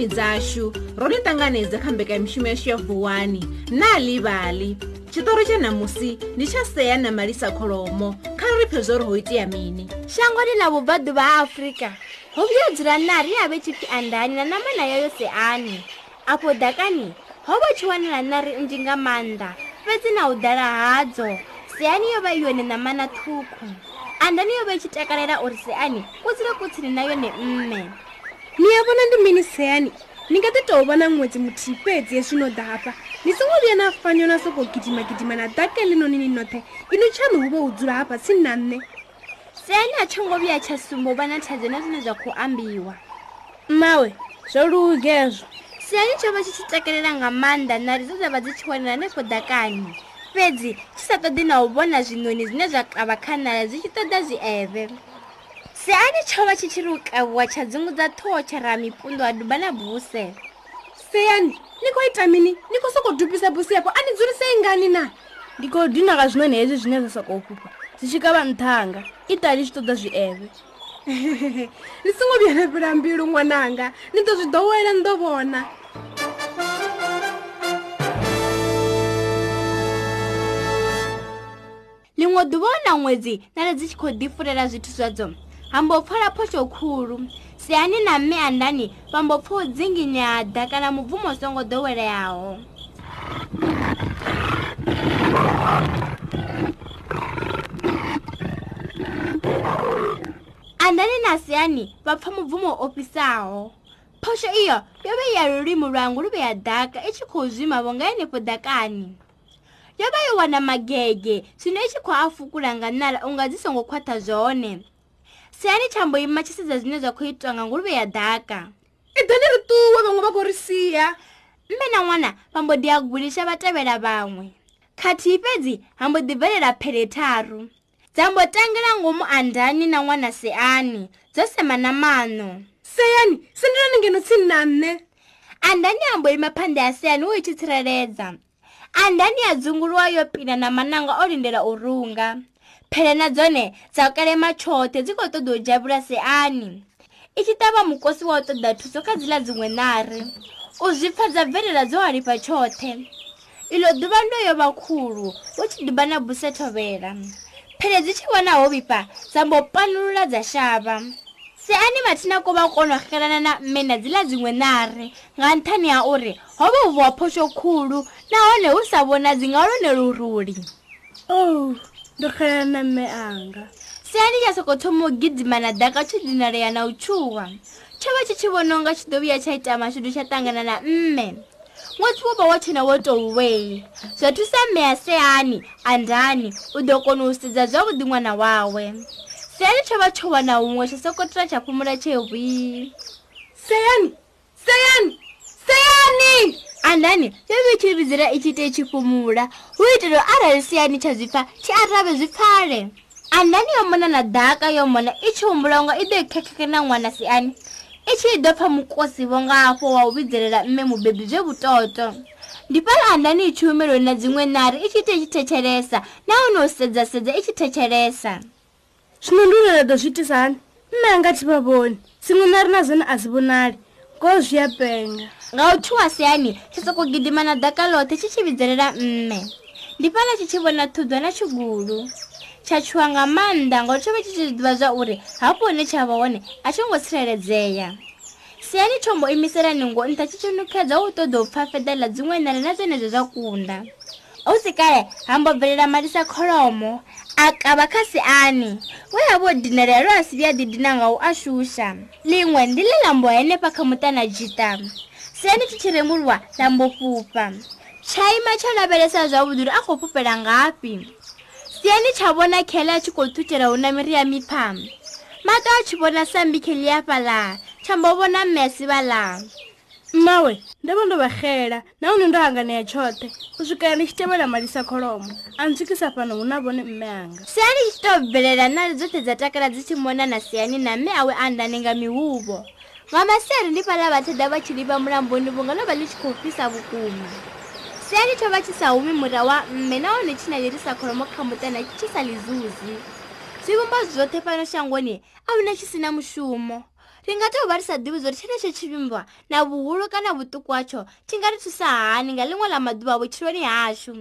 nguvani dzashu ro ni tanganedza kha mbekamishumo yashu ya vhuwani na livali xitori xa namusi ni xa seya na malisa kholomo kha ri phezo ri ho itiya mini xango ni na vubvaduva afrika hovuyo dzula nari yave chipi andani na namana ya yoseani apo dakani ho vo chiwanela nari nji nga manda fedzi na udala hadzo seani yo va yone namana thuku andani yo va yi chitakalela uri seani ku tsile ku tshini na yone mme ni ya vona ndi mini seyani ni nga ti tou vona n'wetsi muthi fedzi ye swino dapa ni songo vuya na fanyo na soko gidimagidima na dakelenoni ni nothe inu tshanu hu vo u dzula hapa tsi na nne seyani a tshongo vuya tsha sumbo vana thadze na zwine zwa khou ambiwa mawe zwo lugezwo seyani tsho vha tshi tshi takelela nga maanḓa na ri zwe zwa vha dzi tshi wanela nefo dakani fedzi tshi sa ṱoḓi na u vona zwinoni zwine zwa kavha khanala zwi tshi ṱoḓa zwieve siani tshova tshi tshi ri ukavuwa tsha dzingu dza thoho tsha ra mipundu a duba na buse siani ni khou ita mini ni khou sokou dubisa busi yapo a ni dzulisei ngani na ndi khou dinaka zwinoni hezwi zwine zwa sokou fhupa zwi tshi kavha nthanga i ta ni tshi ṱoḓa zwi eve ni songo vhuya na fhela mbilu ṅwananga ni ḓo zwi ḓowela ni ḓo vhona ḽiṅwe ḓuvha o na ṅwedzi nane dzi tshi khou ḓifurela zwithu zwadzo hambopfola phoxokhulu siyani na mme andani vambopfa u dzinginyada kana mubvumo songo doweleyaho andani na siyani vapfa mubvumo ofisaho phoxo iyo yo va iya lulimu lwangu lu veya daka i tshi khou zwima vo nga yenefo dakani yo va yo wana magege swino i tshi khou afukula nga nala u nga dzi songo khwatha zwone siyani tshambo yimachisedza zwine zwa khou itwa nga nguluve ya daka i e dani ri ṱuwe vhaṅwe vha khou ri siya mme na ṅwana vha mbo ḓi ya gulisha vha tevhela vhaṅwe khathihi fhedzi ha mbo ḓi bvelela pheletharu dza mbo tangela ngomu andani na ṅwana seani dzo sema na mano seani sendelani ngeno tsini na nṋe andani ha mbo ima phanda ya seani wo itshi tsireledza andani ya dzunguluwa yo pina na mananga o lindela u runga phele na dzone dza kalema tshoṱhe dzi khou ṱoḓa u dzhia bulasi ani i tshi tavha mukosi wa u ṱoḓa thuso kha dziḽa dziṅwe nari u zwi pfha dza bvelela dzo halifha tshoṱhe ilo ḓuvha ndo yo vha khulu wo tshi duba na buse thovhela phele dzi tshi vhona ho vhifha dza mbo panulula dza shavha si ani mathina ko vha kona u xelana na mme na dziḽa dziṅwe nari nga nṱhani ha uri ho vha u vhuwa phosho khulu nahone hu sa vhona dzi nga lwone luruli oh. ndo xela name anga sia ndi tsha thoma u gidima na daka tsho dinalea na u tshuwa tsho vha tshi tshi vhona u tshi ḓo vhuya tsha ita mashudu tsha ṱangana na mme ṅwedzi wo vha wa tshena wo tou wei zwa thusa mme a seani a u ḓo kona u sedza zwavhuḓi ṅwana wawe seani tsho vha tsho wana huṅwe tsha sokotola tsha phumula tshe seani andani yo vikhiribidzira i tshi tea tshifumula hu itela arali siyani tsha zwipfa tshi arave zwi pfale andani yo mona na ḓaka yo mona i tshi humbula unga i ḓo i khekheke na ṅwana siyani i tshi i ḓo pfha mukosi vho nga hafho wa u vhidzelela mme mubebi zwe vhutoto ndi fhala andani i tshumeloni na dziṅwe nari i tshi tea tshi thetshelesa na hono u sedza sedza i tshi thetshelesa zwino ndi u lela ḓo zwi itisa hani mme anga tshi vha vhoni dziṅwe nari na zwone a zi vhonali ko zwia penga nga u thuwa siani tshi soko gidima na daka lothe tshi tshi vhidzelela mme ndi fhala tshi tshi vhona thudzwa na tshigulu tsha tshuwa nga maanḓa ngori tsho vha tshi tshi ḓivha zwa uri hafho hune tsha vha hone a tshi ngo tsireledzea siani tshombo imisela ningo nṱha tshi tshinukhedza u ṱoḓa u pfa feda ḽa dziṅwe nare na zenezwo zwa kunda hu si kale ha mbo bvelela malisa kholomo akabakasi ani weyabo dinere ro asibia didina nga u ashusha liṅwe ndi ḽi lambo henefha kha muṱana dzhita seni tshi tshi remulwa lambo fhufha tshaima tsha lavhelesa zwavhuḓi uri a khou fhufhela ngafhi siani tsha vhona khele a tshi khou ṱutshela hu na miri ya mipha mato a tshi vhona sambi kheli hafhaḽa tsha mbo vhona mmesi mawe ndo vha ndo vha xela nahone ndo hanganea tshoṱhe u swikela ndi tshi tevhela malisa kholomo a ni swikisa fhano hu na vhone mme anga siani tshi to bvelela nari dzoṱhe dza takala dzi tshi mona na siani na mme awe andane nga mihuvo nga masiari ndi fhala vhathada vha tshi livha mulamboni vhunga no vha ḽi tshi khou fisa vhukuma siani tsho vha tshi sa humi mura wa mme nahone tshi na lirisa kholomo kha mutana tshi sa ḽizuzi zwivumba zwoṱhe fhano shangoni a hu na tshi si na mushumo ri nga tova ri sa divi zo ri tshenexo tshivimbiwa na vuhulu kana vutuku wacho ti nga ri thusa hani nga lin'we lama duva vuchiloni haxu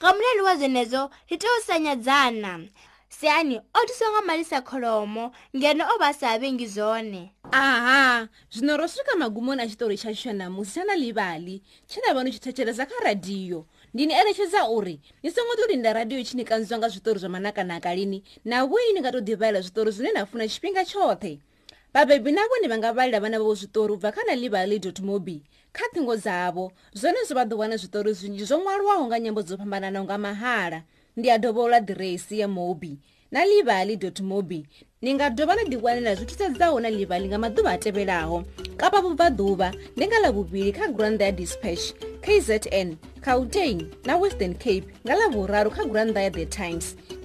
ngamuleli wa zenezo ri te wusanyadzana siani o thuswa nga malisa kholomo ngeno o va sa vengi zone aha zwino ro swika magumoni a xitori xa xanamusi xa na livali xana vanu xithecheleza kha radiyo ndi ni eletxheza uri ni songo to linda radiyo xi ni kandziwa nga switori zwa manakanaka lini na vuyi ni nga to divayela switori zwine na funa xipfinga xothe vabebi navo ni va nga valela vana vavo zvitori ubva kha na livali mobi kha thingo dzavo zvone zvo va ḓowana zvitori zvinji zvo ṅwaliwaho nga nyambo dzo fhambanana nga mahala ndi ya dovola diresi ya mobi na livali mobi ni nga dova na ḓiwanela zwi thusedzaho na livali nga maḓuvha a tevhelaho kapa vubvaḓuvha ndi nga ḽavuvili kha granda ya dispatch kzn cautein na western cape nga ḽavuraru kha granda ya the times